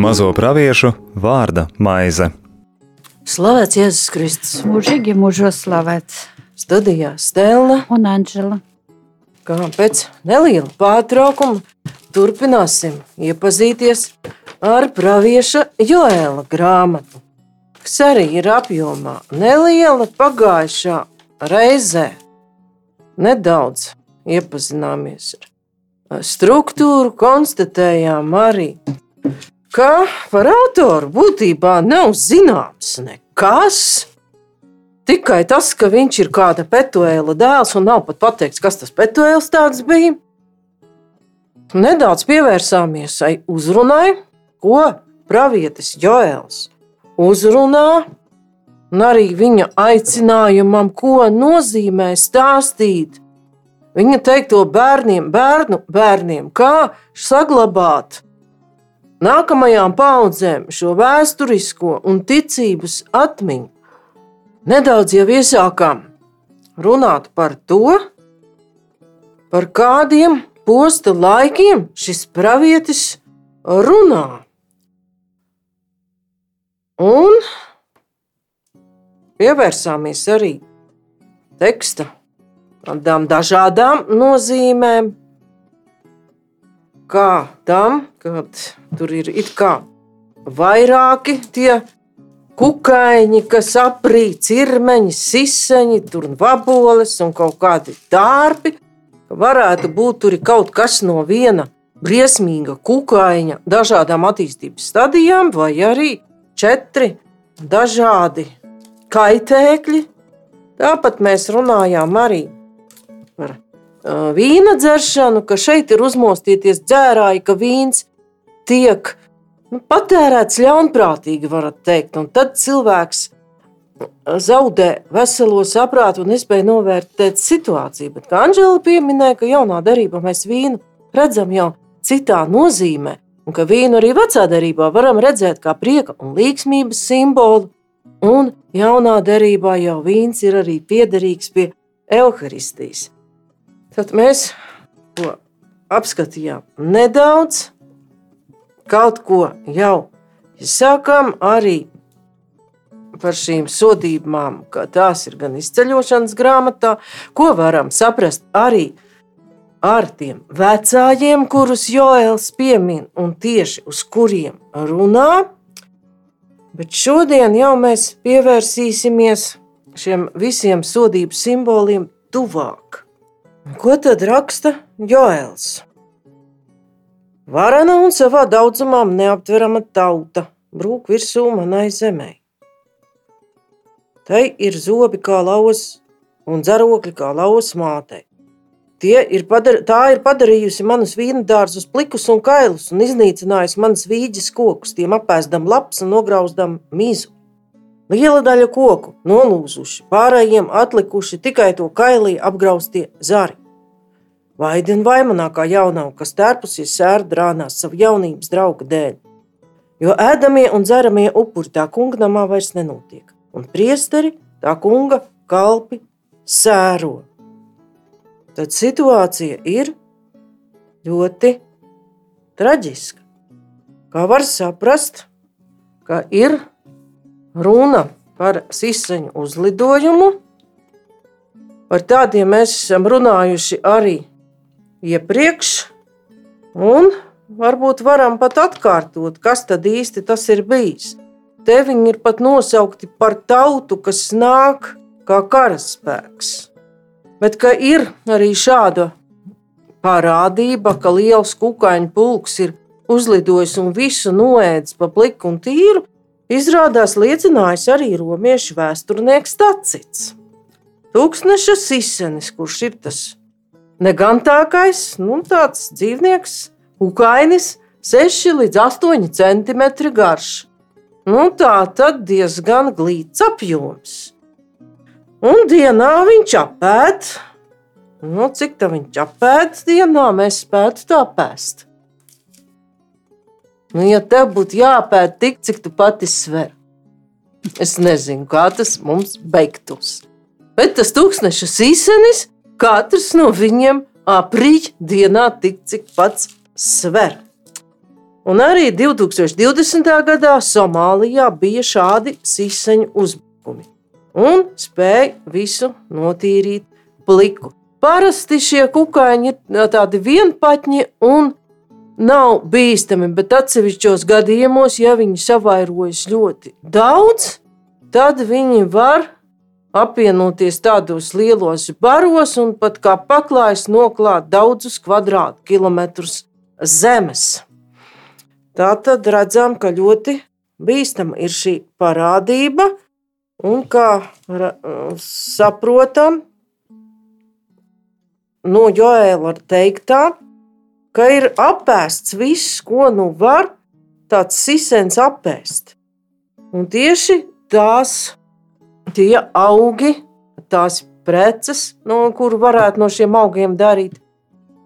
Mazo praviešu vārda maize. Slavēts Jēzus Kristus. Mūžīgi mūžos slavēts. Studijā Stela un Anģela. Kā pēc neliela pārtraukuma turpināsim iepazīties ar pravieša Joēla grāmatu, kas arī ir apjomā neliela pagājušā reizē. Nedaudz iepazināmies ar struktūru, konstatējām arī, ka par autoru būtībā nav zināms nekas. Tikai tas, ka viņš ir kāda petuēla dēls, un nav pat pateikts, kas tas petuēls bija. Nedaudz pievērsāmies uzrunai, ko pravietis Joēls uzrunā, un arī viņa aicinājumam, ko nozīmē stāstīt viņa teikto bērniem, bērnu bērniem, kā saglabāt nākamajām paudzēm šo vēsturisko un ticības atmiņu. Nedaudz jau iesākām runāt par to, par kādiem posta laikiem šis pravietis runā. Un pievērsāmies arī teksta tādām dažādām nozīmēm, kā tam, ka tur ir it kā vairāki tie kukaiņi, kas aprīt cirmeņi, siseņi, tur vaboles un kaut kādi dārbi. Varētu būt tur kaut kas no viena briesmīga kukaiņa dažādām attīstības stadijām, vai arī četri dažādi kaitēkļi. Tāpat mēs runājām arī par vīna dzeršanu, ka šeit ir uzmostīties dzērāji, ka vīns tiek nu, patērēts ļaunprātīgi, varat teikt. Un tad cilvēks zaudē veselo saprātu un nespēja novērtēt situāciju. Bet, kā Anģela pieminēja, ka jaunā darbā mēs vīnu redzam jau citā nozīmē, un ka vīnu arī vecā darbā varam redzēt kā prieka un līgsmības simbolu. Un jaunā darbā jau vīns ir arī piederīgs pie evaharistijas. Tad mēs to apskatījām nedaudz, kaut ko jau izsākām arī par šīm sodībām, ka tās ir gan izceļošanas grāmatā, ko varam saprast arī ar tiem vecājiem, kurus Joēls piemin un tieši uz kuriem runā. Bet šodien jau mēs pievērsīsimies šiem visiem sodību simboliem tuvāk. Ko tad raksta Joēls? Varana un savā daudzumā neaptverama tauta brūk virsū manai zemē. Tai ir zobi kā laus un dzarokļi kā laus mātei. Ir padar, tā ir padarījusi manus vīnu dārzus plikus un kailus un iznīcinājusi manas vīģes kokus, tiem apēsdam lapas un nograuzdam mizu. Liela daļa koku nolūzuši, pārējiem atlikuši tikai to kailī apgraustie zari. Vaidina vaimanākā jaunava, kas tērpusies sēra drānās savu jaunības drauga dēļ. Jo ēdamie un dzeramie upuri tā kunga namā vairs nenotiek, un priesteri tā kunga kalpi sēro. Tad situācija ir ļoti traģiska. Kā var saprast, ka ir runa par sisaņu uzlidojumu. Par tādiem mēs esam runājuši arī iepriekš, un varbūt varam pat atkārtot, kas tad īsti tas ir bijis. Te viņi ir pat nosaukti par tautu, kas nāk kā karaspēks. Bet ir arī šāda parādība, ka liels kukaiņu pulks ir uzlidojis un visu noēdis pa pliku un tīru, izrādās liecinājis arī romiešu vēsturnieks Tacits. Tūkstneša sisenis, kurš ir tas negantākais, nu, tāds dzīvnieks, ukainis, 6 līdz 8 cm garš. Nu, tā tad diezgan glīts apjoms. Un dienā viņš apēd. Nu, cik tā viņš apēd dienā, mēs spētu tā pēst. Nu, ja tev būtu jāpēta tik, cik tu pati sver, es nezinu, kā tas mums beigtos. Bet tas tūkstneša īsenis, katrs no viņiem aprīļ dienā tik, cik pats sver. Un arī 2020. gadā Somālijā bija šādi siseņu uzbrukumi un spēja visu notīrīt pliku. Parasti šie kukaiņi ir tādi vienpatņi un nav bīstami, bet atsevišķos gadījumos, ja viņi savairojas ļoti daudz, tad viņi var apvienoties tādos lielos baros un pat kā paklājs noklāt daudzus kvadrātkilometrus zemes. Tā tad redzam, ka ļoti bīstama ir šī parādība, un kā saprotam no Joēla teiktā, ka ir apēsts viss, ko nu var tāds sisens apēst. Un tieši tās tie augi, tās preces, no kuru varētu no šiem augiem darīt,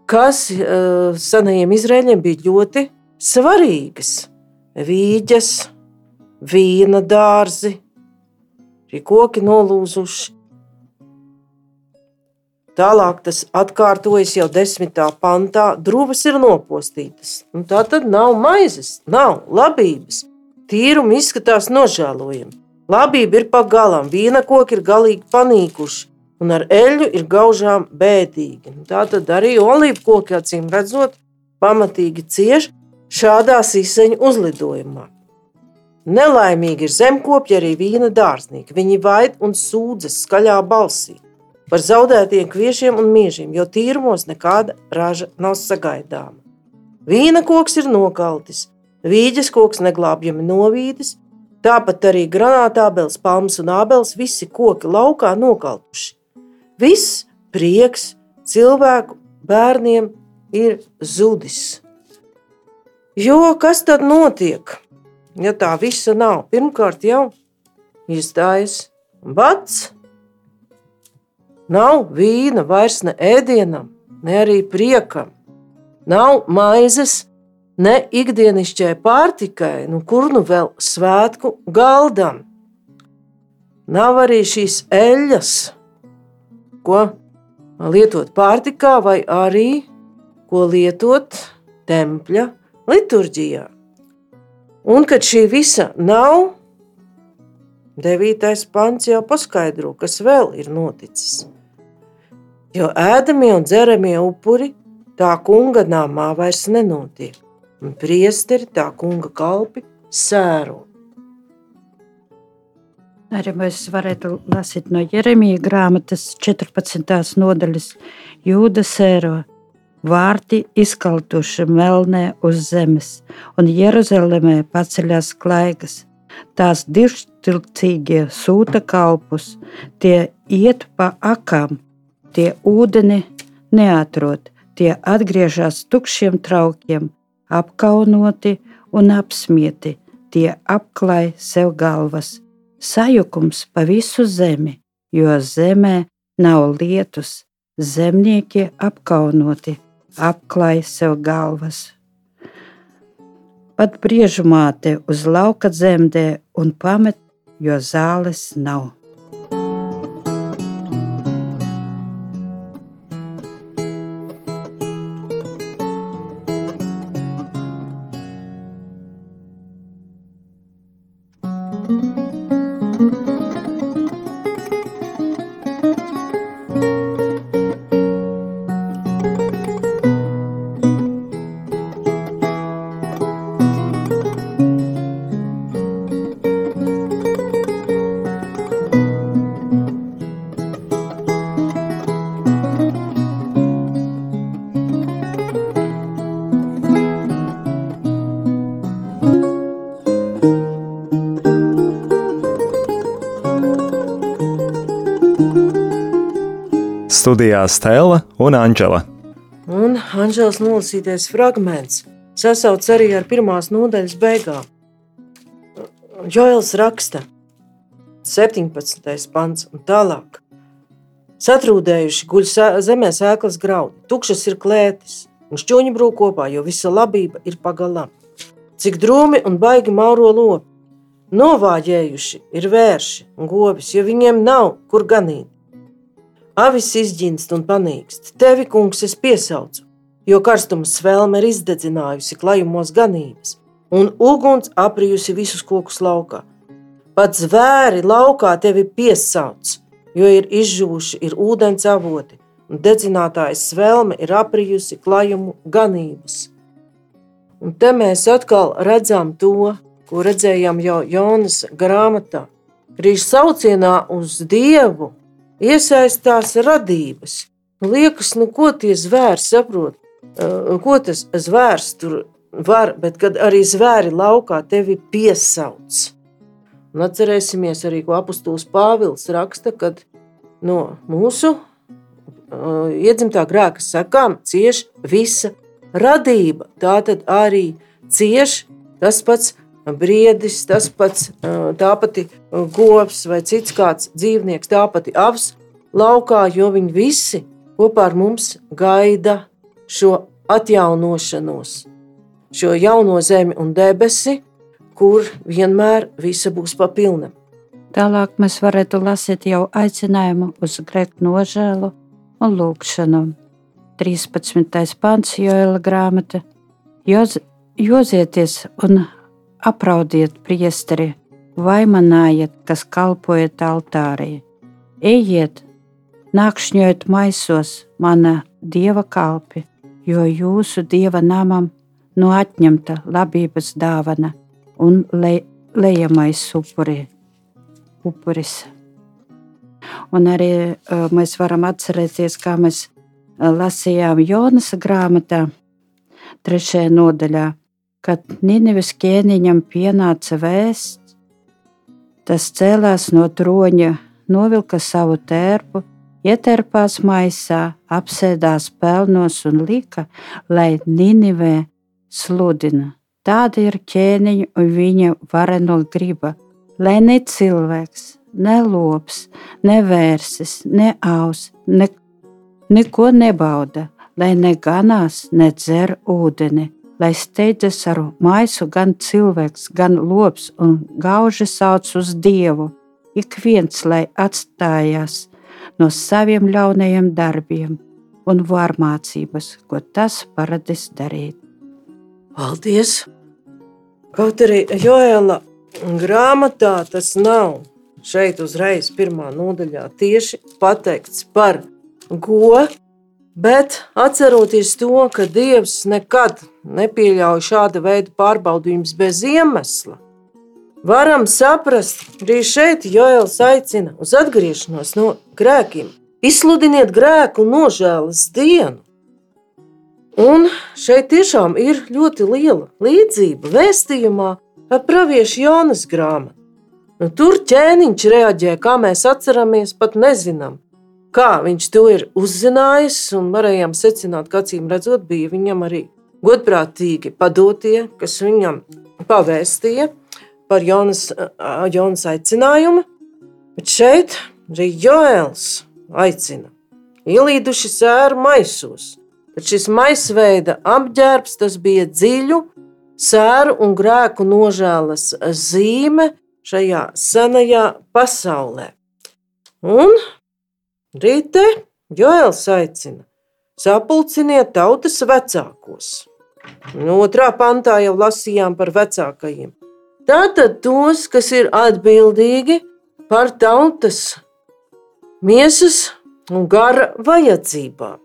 kas uh, senajiem izrēļiem bija ļoti svarīgas. Vīģes, vīna dārzi, šie koki nolūzuši. Tālāk tas atkārtojas jau desmitā pantā. Drūmas ir nopostītas. Un tā tad nav maizes, nav labības. Tīrumi izskatās nožēlojami. Labība ir pagalām, vīna koki ir galīgi panīkuši, un ar eļļu ir gaužām bēdīgi. Tā tad arī olīvu koki, acīm redzot, pamatīgi cieš šādā izseņu uzlidojumā. Nelaimīgi ir zemkopji arī vīna dārznieki. Viņi vaid un sūdzas skaļā balsī par zaudētiem kviešiem un miežiem, jo tīrumos nekāda raža nav sagaidāma. Vīna koks ir nokaltis, vīģes koks neglābjami novīdis, tāpat arī granātābels, palmas un ābels, visi koki laukā nokaltuši. Viss prieks cilvēku bērniem ir zudis. Jo kas tad notiek, ja tā visa nav? Pirmkārt jau iestājas bats, Nav vīna vairs ne ēdienam, ne arī priekam. Nav maizes, ne ikdienišķai pārtikai, nu kur nu vēl svētku galdam. Nav arī šīs eļļas, ko lietot pārtikā, vai arī ko lietot tempļa liturģijā. Un kad šī visa nav, devītais pants jau paskaidro, kas vēl ir noticis jo ēdamie un dzeramie upuri tā kunga namā vairs nenotiek, un priesteri tā kunga kalpi sēro. Arī mēs varētu lasīt no Jeremija grāmatas 14. nodaļas Jūda sēro. Vārti izkaltuši melnē uz zemes, un Jeruzalemē paceļās klaigas. Tās divstilcīgie sūta kalpus, tie iet pa akām, Tie ūdeni neatrod, tie atgriežas tukšiem traukiem, apkaunoti un apsmieti, tie apklāj sev galvas. Sajukums pa visu zemi, jo zemē nav lietus, zemnieki apkaunoti, apklāj sev galvas. Pat briežumāte uz lauka dzemdē un pamet, jo zāles nav. Studijā Stela un Anģela. Un Anģels nolasītais fragments sasauc arī ar pirmās nodaļas beigām. Joels raksta 17. pants un tālāk. Satrūdējuši guļ zemē sēklas graudi, tukšas ir klētis un šķūņi brūk kopā, jo visa labība ir pagalām. Cik drūmi un baigi mauro lopi, novāģējuši ir vērši un govis, jo viņiem nav kur ganīt. Avis izģinst un panīkst. Tevi, kungs, es piesaucu, jo karstuma svelme ir izdedzinājusi klajumos ganības, un uguns aprijusi visus kokus laukā. Pat zvēri laukā tevi piesauc, jo ir izžuvuši, ir ūdens avoti, un dedzinātājas svelme ir aprijusi klajumu ganības. Un te mēs atkal redzam to, ko redzējām jau Jonas grāmatā. Grīž saucienā uz Dievu iesaistās radības. Nu, liekas, nu, ko tie zvēri saprot, uh, ko tas zvērs tur var, bet kad arī zvēri laukā tevi piesauc. Un atcerēsimies arī, ko apustulis Pāvils raksta, kad no mūsu uh, iedzimtā grēka sekām cieš visa radība. Tā tad arī cieš tas pats briedis, tas pats tā pati govs vai cits kāds dzīvnieks, tā pati avs laukā, jo viņi visi kopā ar mums gaida šo atjaunošanos, šo jauno zemi un debesi, kur vienmēr visa būs pa pilnam. Tālāk mēs varētu lasīt jau aicinājumu uz grēku nožēlu un lūgšanu. 13. pants Joela grāmata. Joz, jozieties un apraudiet priesteri, vaimanājiet, kas kalpojat altārī. Ejiet, nākšņojiet maisos, mana dieva kalpi, jo jūsu dieva namam no atņemta labības dāvana un le, lejamais upuri, upuris. Un arī uh, mēs varam atcerēties, kā mēs uh, lasījām Jonas grāmatā, trešajā nodaļā Kad Nīneves ķēniņam pienāca vēsts, tas cēlās no troņa, novilka savu tērpu, ietērpās maisā, apsēdās pelnos un lika, lai Nīnivē sludina. Tāda ir ķēniņa un viņa vareno griba, lai ne cilvēks, ne lops, ne vērsis, ne aus, ne, neko nebauda, lai ne ganās, ne dzer ūdeni, lai steidzas ar maisu gan cilvēks, gan lops un gauži sauc uz Dievu. Ik viens, lai atstājās no saviem ļaunajiem darbiem un vārmācības, ko tas paradis darīt. Paldies! Kaut arī Joēla grāmatā tas nav šeit uzreiz pirmā nodaļā tieši pateikts par godu Bet atceroties to, ka Dievs nekad nepieļauj šāda veida pārbaudījumus bez iemesla, varam saprast, arī šeit Joēls aicina uz atgriešanos no grēkiem. Izsludiniet grēku nožēlas dienu. Un šeit tiešām ir ļoti liela līdzība vēstījumā ar praviešu Jonas grāmatu. Nu, tur ķēniņš reaģē, kā mēs atceramies, pat nezinām kā viņš to ir uzzinājis, un varējām secināt, ka acīm redzot, bija viņam arī godprātīgi padotie, kas viņam pavēstīja par Jonas, Jonas aicinājumu. Bet šeit arī Joēls aicina, ielīduši sēru maisos. Tad šis maisveida apģērbs bija dziļu sēru un grēku nožēlas zīme šajā senajā pasaulē. Un Rīte Joēls aicina: sapulciniet tautas vecākos. No otrā pantā jau lasījām par vecākajiem. Tātad tos, kas ir atbildīgi par tautas miesas un gara vajadzībām,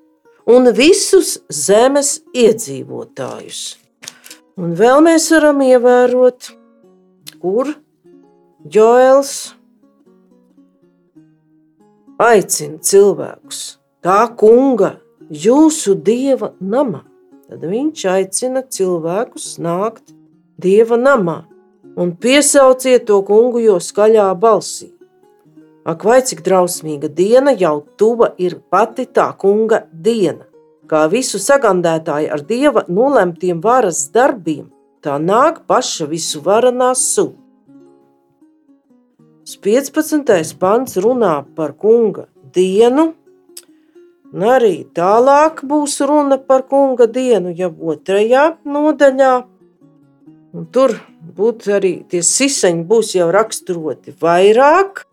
un visus zemes iedzīvotājus. Un vēl mēs varam ievērot, kur Joēls aicina cilvēkus tā kunga, jūsu dieva namā. Tad viņš aicina cilvēkus nākt dieva namā un piesauciet to kungu jau skaļā balsī. Ak, vai cik drausmīga diena jau tuva ir pati tā kunga diena, kā visu sagandētāju ar dieva nolemtiem varas darbiem, tā nāk paša visu varanās sūta. 15. pants runā par kunga dienu, un arī tālāk būs runa par kunga dienu, jau otrajā nodaļā. Un tur būtu arī tie siseņi, būs jau raksturoti vairāk,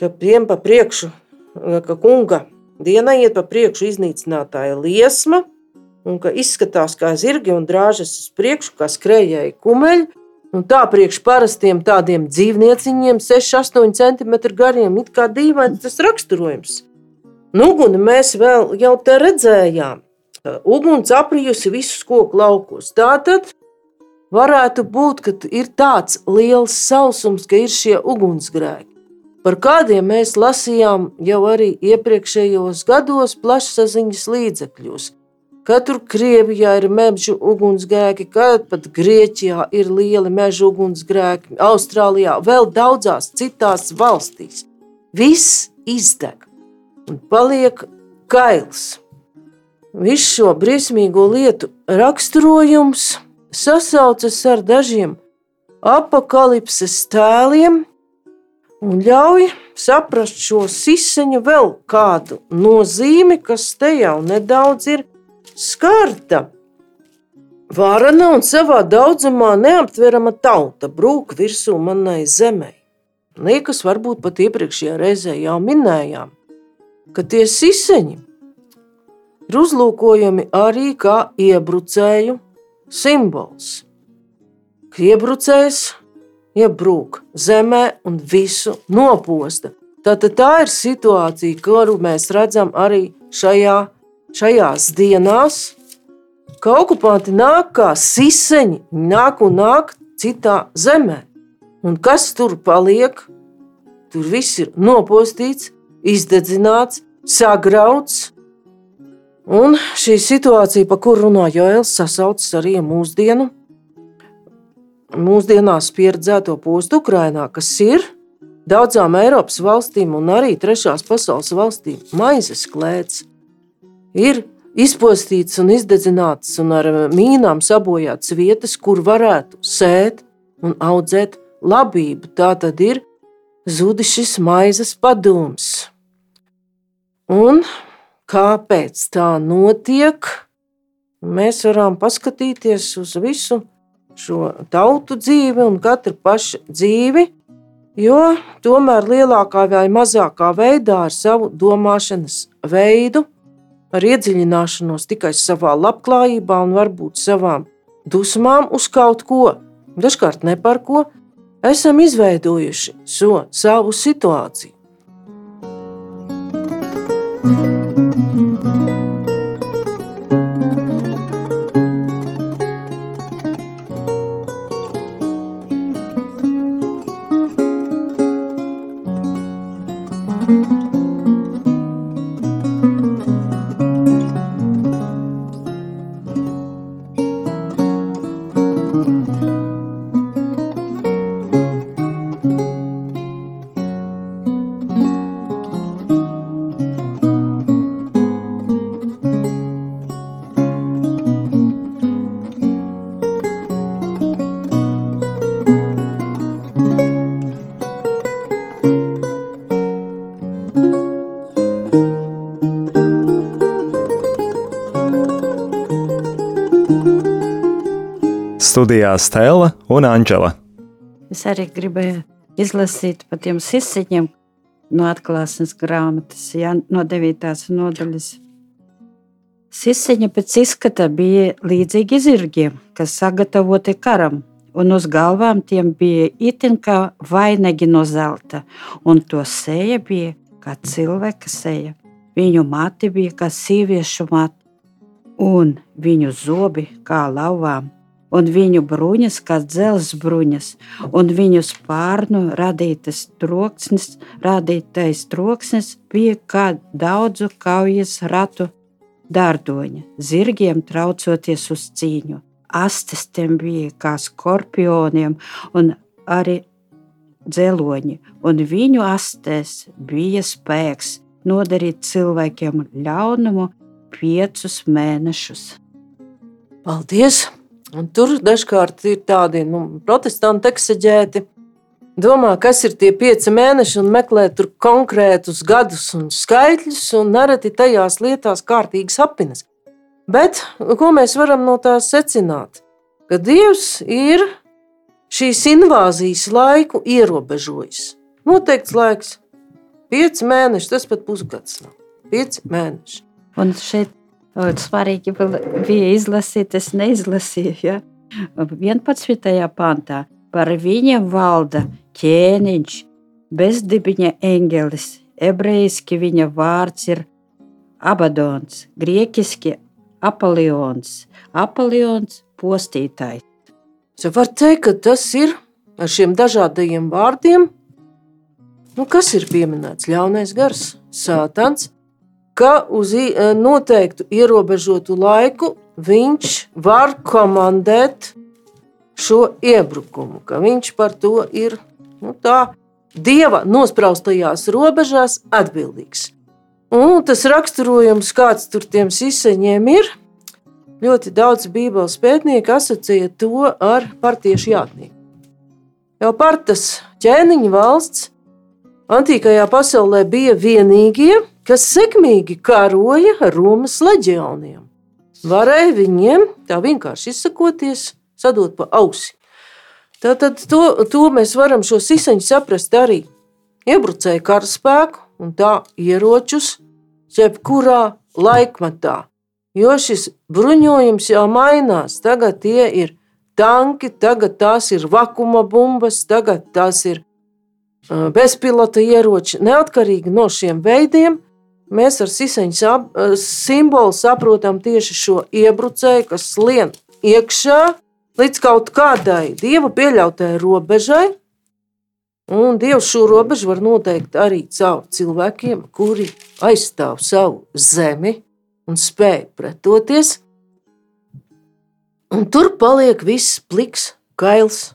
ka tiem pa priekšu ka kunga diena iet pa priekšu iznīcinātāja liesma, un ka izskatās kā zirgi un drāžas uz priekšu, kā skrejēji kumeļi. Un tā priekš parastiem tādiem dzīvnieciņiem, 6-8 cm gariem, it kā dīvains tas raksturojums. Nu, uguni mēs vēl jau te redzējām. Uguns aprijusi visus koku laukos. Tātad varētu būt, ka ir tāds liels sausums, ka ir šie ugunsgrēki par kādiem mēs lasījām jau arī iepriekšējos gados plašsaziņas līdzekļos. Ka tur Krievijā ir meža ugunsgrēki, kad pat Grieķijā ir lieli meža ugunsgrēki, Austrālijā, vēl daudzās citās valstīs. Viss izdeg un paliek kails. Visu šo briesmīgo lietu raksturojums sasaucas ar dažiem apakalipses tēliem, un ļauj saprast šo siseņu vēl kādu nozīmi, kas te jau nedaudz ir skarta. Vārana un savā daudzumā neaptverama tauta brūk virsū manai zemē. Liekas, varbūt pat iepriekšējā reizē jau minējām, ka tie siseņi ir uzlūkojami arī kā iebrucēju simbols. Iebrucējs iebrūk zemē un visu noposta. Tātad tā ir situācija, kuru mēs redzam arī šajā, šajās dienās, ka okupanti nāk kā siseņi, nāk un nāk citā zemē. Un kas tur paliek? Tur viss ir nopostīts, izdedzināts, sagrauts. Un šī situācija, par kuru runā Joēls, sasaucas arī mūsdienu mūsdienās pieredzēto postu Ukrajinā, kas ir daudzām Eiropas valstīm un arī trešās pasaules valstīm maizes klēts, ir izpostīts un izdedzināts un ar mīnām sabojāts vietas, kur varētu sēt un audzēt labību. Tā tad ir zudis šis maizes padoms. Un kāpēc tā notiek? Mēs varam paskatīties uz visu šo tautu dzīvi un katra paša dzīvi, jo tomēr lielākā vai mazākā veidā ar savu domāšanas veidu, ar iedziļināšanos tikai savā labklājībā un varbūt savām dusmām uz kaut ko, dažkārt ne par ko, esam izveidojuši so savu situāciju. Studijā Stela un Anģela. Es arī gribēju izlasīt par tiem sisiņiem no atklāsmes grāmatas, ja, no 9. nodaļas. Sisiņi pēc izskata bija līdzīgi zirgiem, kas sagatavoti karam, un uz galvām tiem bija itin kā vainagi no zelta, un to seja bija kā cilvēka seja. Viņu mati bija kā sieviešu mati, un viņu zobi kā lauvām, un viņu bruņas kā dzelzs bruņas, un viņu spārnu radītas troksnis, radītais troksnis bija kā daudzu kaujas ratu dārdoņa, zirgiem traucoties uz cīņu. Astes tiem bija kā skorpioniem un arī dzeloņi, un viņu astēs bija spēks nodarīt cilvēkiem ļaunumu piecus mēnešus. Paldies! Un tur dažkārt ir tādi nu, protestanti eksaģēti. Domā, kas ir tie pieci mēneši, un meklē tur konkrētus gadus un skaitļus, un nereti tajās lietās kārtīgi sapinas. Bet ko mēs varam no tā secināt? Ka Dievs ir šīs invāzijas laiku ierobežojis. Noteikts laiks, Pieci mēneši, tas pat pusgads nav. Pieci mēneši. Un šeit ļoti svarīgi bija izlasīt, es neizlasīju. Ja? 11. pantā par viņu valda ķēniņš, bezdibiņa eņģelis. Ebrejiski viņa vārds ir Abadons, grieķiski Apolions, Apolions postītājs. Es varu teikt, ka tas ir ar šiem dažādajiem vārdiem, nu, kas ir pieminēts ļaunais gars, sātans, ka uz noteiktu ierobežotu laiku viņš var komandēt šo iebrukumu, ka viņš par to ir nu, tā, dieva nospraustajās robežās atbildīgs. Un tas raksturojums, kāds tur tiem siseņiem ir, ļoti daudz Bībeles pētnieku asociē to ar partiešu jātnieku. Jau partas ķēniņa valsts antīkajā pasaulē bija vienīgie, kas sekmīgi karoja ar Romas leģioniem. Varēja viņiem, tā vienkārši izsakoties, sadot pa ausi. Tātad to, to mēs varam šo siseņu saprast arī. Iebrucēja karaspēku un tā ieročus jebkurā laikmatā. Jo šis bruņojums jau mainās. Tagad tie ir tanki, tagad tās ir vakuma bumbas, tagad tās ir bezpilota ieroči. Neatkarīgi no šiem veidiem, mēs ar siseņu simbolu saprotam tieši šo iebrucēju, kas lien iekšā līdz kaut kādai dieva pieļautai robežai. Un Dievs šo robežu var noteikt arī caur cilvēkiem, kuri aizstāv savu zemi un spēj pretoties. Un tur paliek viss pliks, kails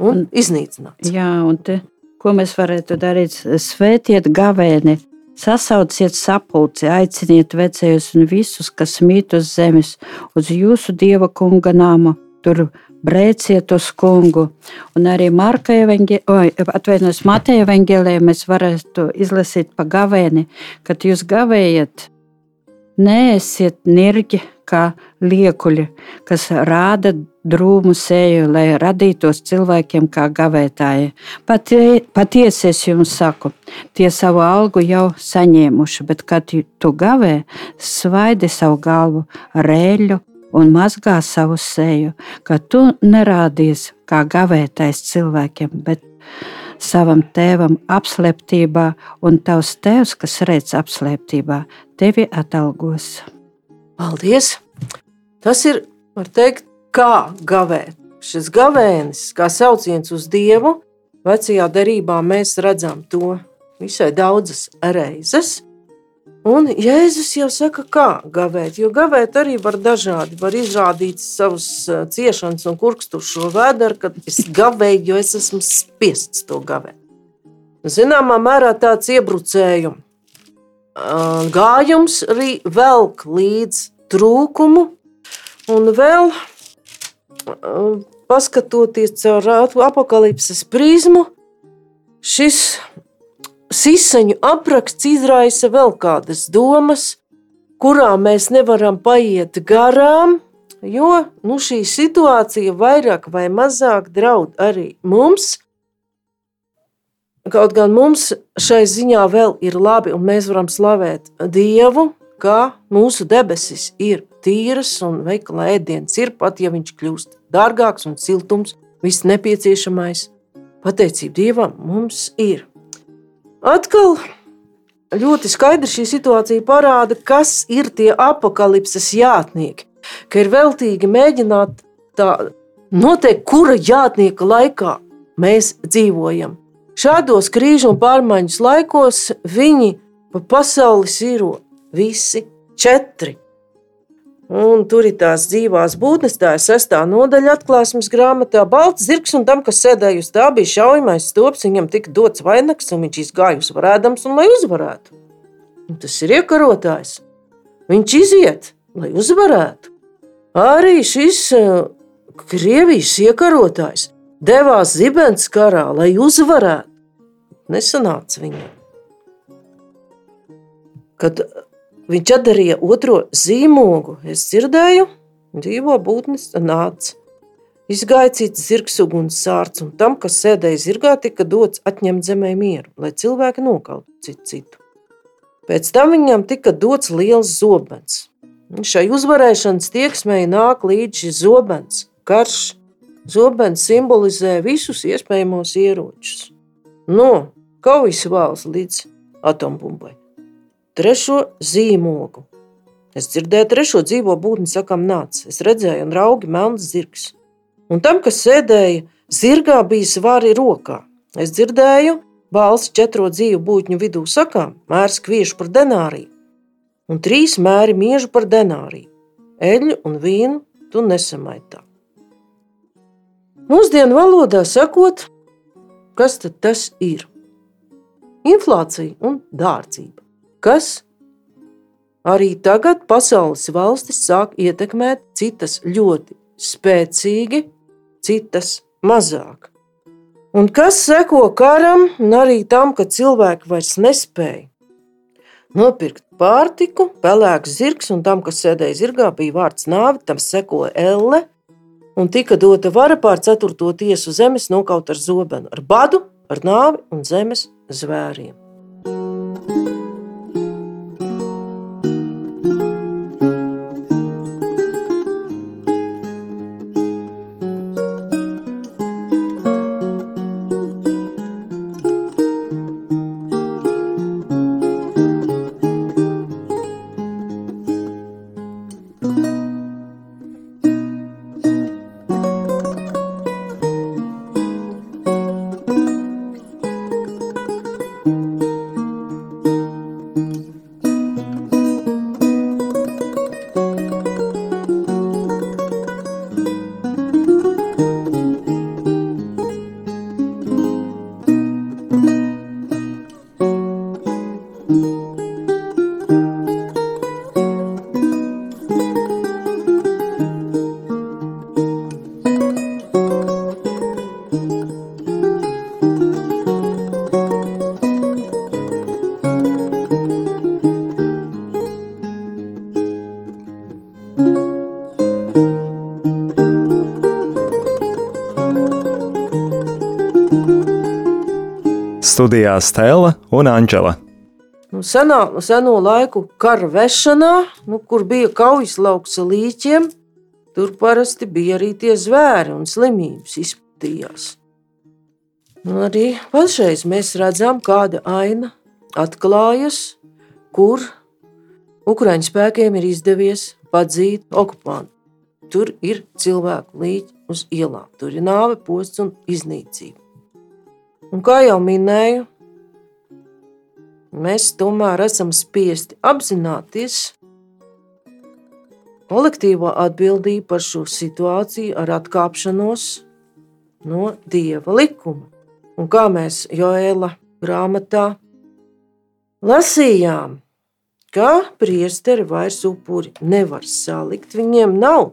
un iznīcināts. Jā, un te, ko mēs varētu darīt? Svētiet gavēni, sasauciet sapulci, aiciniet vecējus un visus, kas mīt uz zemes, uz jūsu dieva kunga nāmu. Tur brēciet uz kungu. Un arī Marka evaņģēlē mēs varētu izlasīt pa gavēni, kad jūs gavējat, neesiet nirgi kā liekuļi, kas rāda drūmu seju, lai radītos cilvēkiem kā gavētāji. Patie, patiesi es jums saku, tie savu algu jau saņēmuši, bet kad tu gavē, svaidi savu galvu ar eļļu un mazgā savu seju, ka tu nerādies kā gavētais cilvēkiem, bet savam tēvam apslēptībā, un tavs tēvs, kas redz apslēptībā, tevi atalgos. Paldies! Tas ir, var teikt, kā gavēt. Šis gavēnis, kā sauciens uz Dievu, vecajā derībā mēs redzam to visai daudzas reizes. Un Jēzus jau saka, kā gavēt, jo gavēt arī var dažādi. Var izrādīt savus ciešanas un kurkstušo vēdru, kad es gavēju, jo es esmu spiests to gavēt. Zināmā mērā tāds iebrucēju gājums arī velk līdz trūkumu un vēl paskatoties caur apakalipses prizmu, šis siseņu apraksts izraisa vēl kādas domas, kurām mēs nevaram paiet garām, jo nu, šī situācija vairāk vai mazāk draud arī mums. Kaut gan mums šai ziņā vēl ir labi, un mēs varam slavēt Dievu, ka mūsu debesis ir tīras un veikalā ēdiens ir pat, ja viņš kļūst dārgāks un siltums, viss nepieciešamais. Pateicība Dievam mums ir. Atkal ļoti skaidri šī situācija parāda, kas ir tie apakalipses jātnieki. Ka ir veltīgi mēģināt tā noteikt, kura jātnieka laikā mēs dzīvojam. Šādos krīžu un pārmaiņas laikos viņi pa pasauli sīro visi četri. Un tur ir tās dzīvās būtnes, tā ir sestā nodaļa atklāsmes grāmatā. Balts zirgs un tam, kas sēdēja uz tā, bija šaujamais stops, viņam tika dots vainags, un viņš izgāja uzvarēdams, un lai uzvarētu. Un tas ir iekarotājs. Viņš iziet, lai uzvarētu. Arī šis uh, Krievijas iekarotājs devās zibens karā, lai uzvarētu. Nesanāca viņam. Kad Viņš atdarīja otro zīmogu. Es dzirdēju, dzīvo būtnes nāca. Izgāja cits zirgs uguns sārts, un tam, kas sēdēja zirgā, tika dots atņemt zemē mieru, lai cilvēki nokautu citu citu. Pēc tam viņam tika dots liels zobens. Šai uzvarēšanas tieksmei nāk līdz šis zobens, karš. Zobens simbolizē visus iespējamos ieročus. No kaujas vāls līdz atombumbai. Trešo zīmogu. Es dzirdēju, trešo dzīvo būtni sakām, nāc. Es redzēju, un raugi melns zirgs. Un tam, kas sēdēja zirgā, bija svari rokā. Es dzirdēju, balsi četro dzīvu būtņu vidū sakām, mērs kviešu par denāriju, un trīs mēri miežu par denāriju. Eļļu un vīnu tu nesamaitā. Mūsdienu valodā sakot, kas tad tas ir? Inflācija un dārdzība. Kas arī tagad pasaules valstis sāk ietekmēt citas ļoti spēcīgi citas mazāk. Un kas seko karam, un arī tam, ka cilvēki vairs nespēja nopirkt pārtiku, pelēks zirgs, un tam, kas sēdēja zirgā, bija vārds nāve, tam sekoja elle, un tika dota vara pār ceturto tiesu zemes nokaut ar zobenu, ar badu, ar nāvi un zemes zware. Studijā Stela un Anģela. Nu, senā, seno laiku kara vešanā, nu, kur bija kaujas lauks ar līķiem, tur parasti bija arī tie zvēri un slimības izplatījās. Nu, arī pašreiz mēs redzam, kāda aina atklājas, kur Ukraiņu spēkiem ir izdevies padzīt okupantu. Tur ir cilvēku līķi uz ielām, tur ir nāve, posts un iznīcība. Un kā jau minēju, mēs tomēr esam spiesti apzināties kolektīvo atbildību par šo situāciju ar atkāpšanos no dieva likuma. Un kā mēs Joēla grāmatā lasījām, ka priesteri vairs upuri nevar salikt, viņiem nav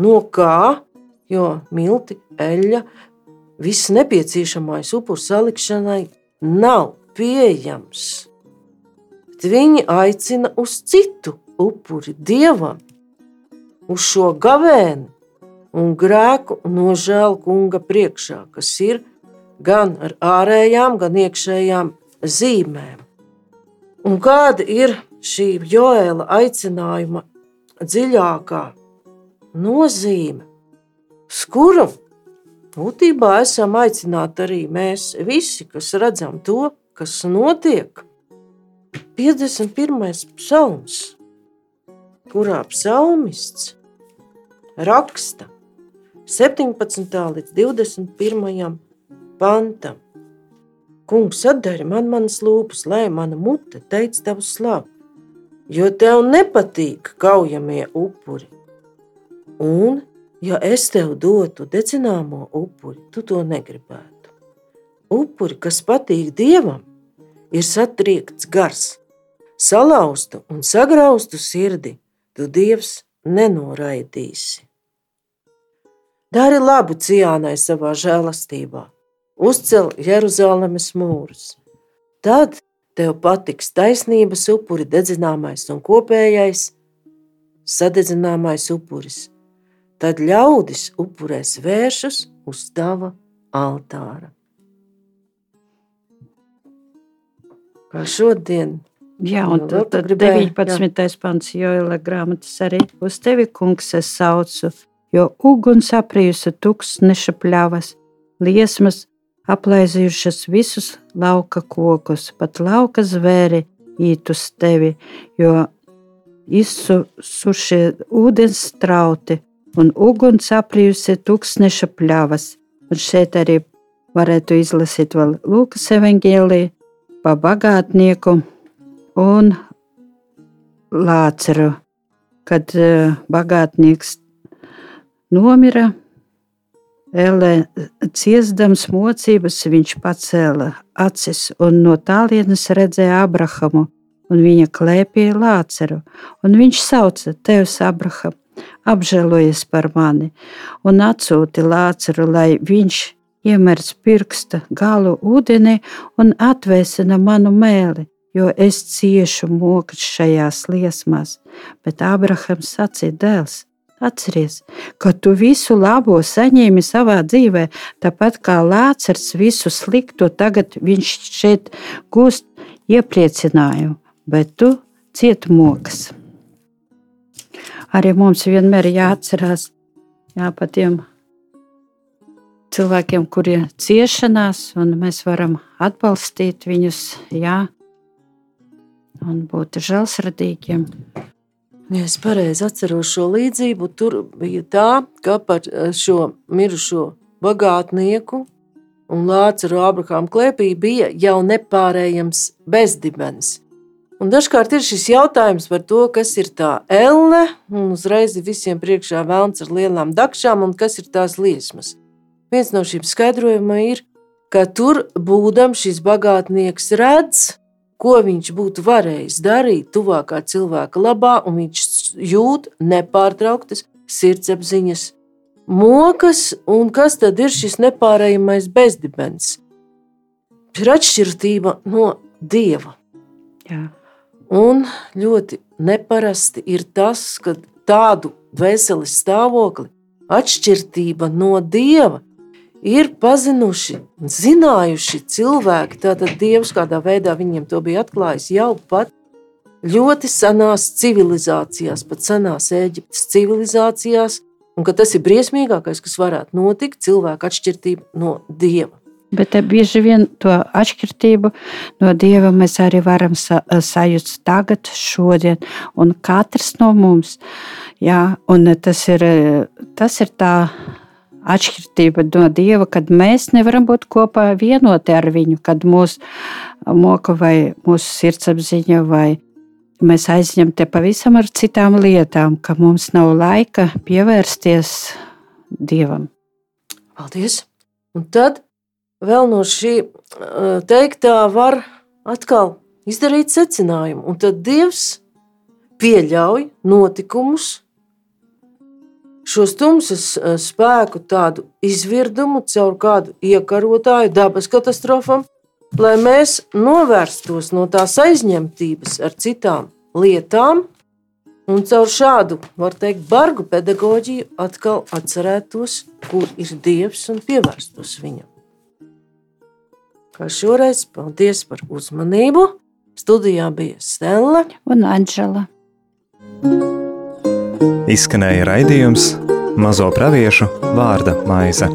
no kā, jo milti, eļļa, viss nepieciešamais upuru salikšanai nav pieejams. Bet viņi aicina uz citu upuri, dievam, uz šo gavēni un grēku nožēlu kunga priekšā, kas ir gan ar ārējām, gan iekšējām zīmēm. Un kāda ir šī joēla aicinājuma dziļākā nozīme, uz kuru Būtībā esam aicināti arī mēs visi, kas redzam to, kas notiek. 51. psalms, kurā psalmists raksta 17. līdz 21. pantam. Kungs, atdari man manas lūpas, lai mana mute teica tavu slavu, jo tev nepatīk kaujamie upuri. Un Ja es tev dotu dedzināmo upuri, tu to negribētu. Upuri, kas patīk dievam, ir satriekts gars, salauztu un sagraustu sirdi, tu dievs nenoraidīsi. Dari labu Cijānai savā žēlastībā, uzcel Jeruzalemes mūrus. Tad tev patiks taisnības upuri, dedzināmais un kopējais sadedzināmais upuris tad ļaudis upurēs vēršus uz tava altāra. Kā šodien Jā, un Nu, tad, tad gribēji, 19. pants Joela grāmatas arī uz tevi, kungs, es saucu, jo uguns aprījusi tūkstneša pļavas, liesmas aplaizījušas visus lauka kokus, pat lauka zvēri īt uz tevi, jo izsušie ūdens strauti un uguns aprījusi tūkstneša pļavas. Un šeit arī varētu izlasīt vēl Lūkas evaņģēlī pa bagātnieku un Lāceru, kad uh, bagātnieks nomira. Ele, ciestams mocības, viņš pacēla acis un no tālienes redzēja Abrahamu un viņa klēpīja Lāceru. Un viņš sauca: Tevs, Abraham, apžēlojies par mani un atsūti Lāceru, lai viņš iemērts pirksta galu ūdenī un atvēsina manu mēli, jo es ciešu mokas šajās liesmās. Bet Abrahams sacīja: Dēls, atceries, ka tu visu labo saņēmi savā dzīvē, tāpat kā Lācars visu slikto, tagad viņš šeit gūst iepriecinājumu, bet tu cieti mokas. Arī mums vienmēr ir jāatcerās jā, par tiem cilvēkiem, kuriem ir ciešanās, un mēs varam atbalstīt viņus, jā, un būt žēlsirdīgiem. Ja es pareizi atceros šo līdzību, tur bija tā, ka par eh, šo mirušo bagātnieku un Lācaru Abrahāmu klēpī bija jau nepārējams bezdibens. Un dažkārt ir šis jautājums par to, kas ir tā elle, un uzreiz visiem priekšā vēlns ar lielām dakšām, un kas ir tās liesmas. Viens no šiem skaidrojumiem ir, ka tur būdam šis bagātnieks redz, ko viņš būtu varējis darīt tuvākā cilvēka labā, un viņš jūt nepārtrauktas sirdsapziņas mokas, un kas tad ir šis nepārējamais bezdibens? Ir atšķirība no dieva. Jā. Un ļoti neparasti ir tas, ka tādu veselas stāvokli, atšķirība no dieva, ir pazinuši, zinājuši cilvēki. Tātad Dievs kādā veidā viņiem to bija atklājis jau pat ļoti senās civilizācijās, pat senās Eģiptes civilizācijās, un ka tas ir briesmīgākais, kas varētu notikt, cilvēka atšķirība no Dieva. Bet eh, bieži vien to atšķirību no dieva mēs arī varam sa sajust tagad, šodien, un katrs no mums. Jā, un tas ir, tas ir tā atšķirība no dieva, kad mēs nevaram būt kopā vienoti ar viņu, kad mūsu moka vai mūsu sirdsapziņa vai mēs aizņemti pavisam ar citām lietām, ka mums nav laika pievērsties dievam. Paldies! Un tad vēl no šī teiktā var atkal izdarīt secinājumu. Un tad Dievs pieļauj notikumus, šos tumsas spēku tādu izvirdumu caur kādu iekarotāju dabas katastrofam, lai mēs novērstos no tās aizņemtības ar citām lietām, un caur šādu, var teikt, bargu pedagoģiju atkal atcerētos, kur ir Dievs un pievērstos viņam. Kā šoreiz, paldies par uzmanību! Studijā bija Stela un Anģela. Izskanēja raidījums Mazo praviešu vārda maize.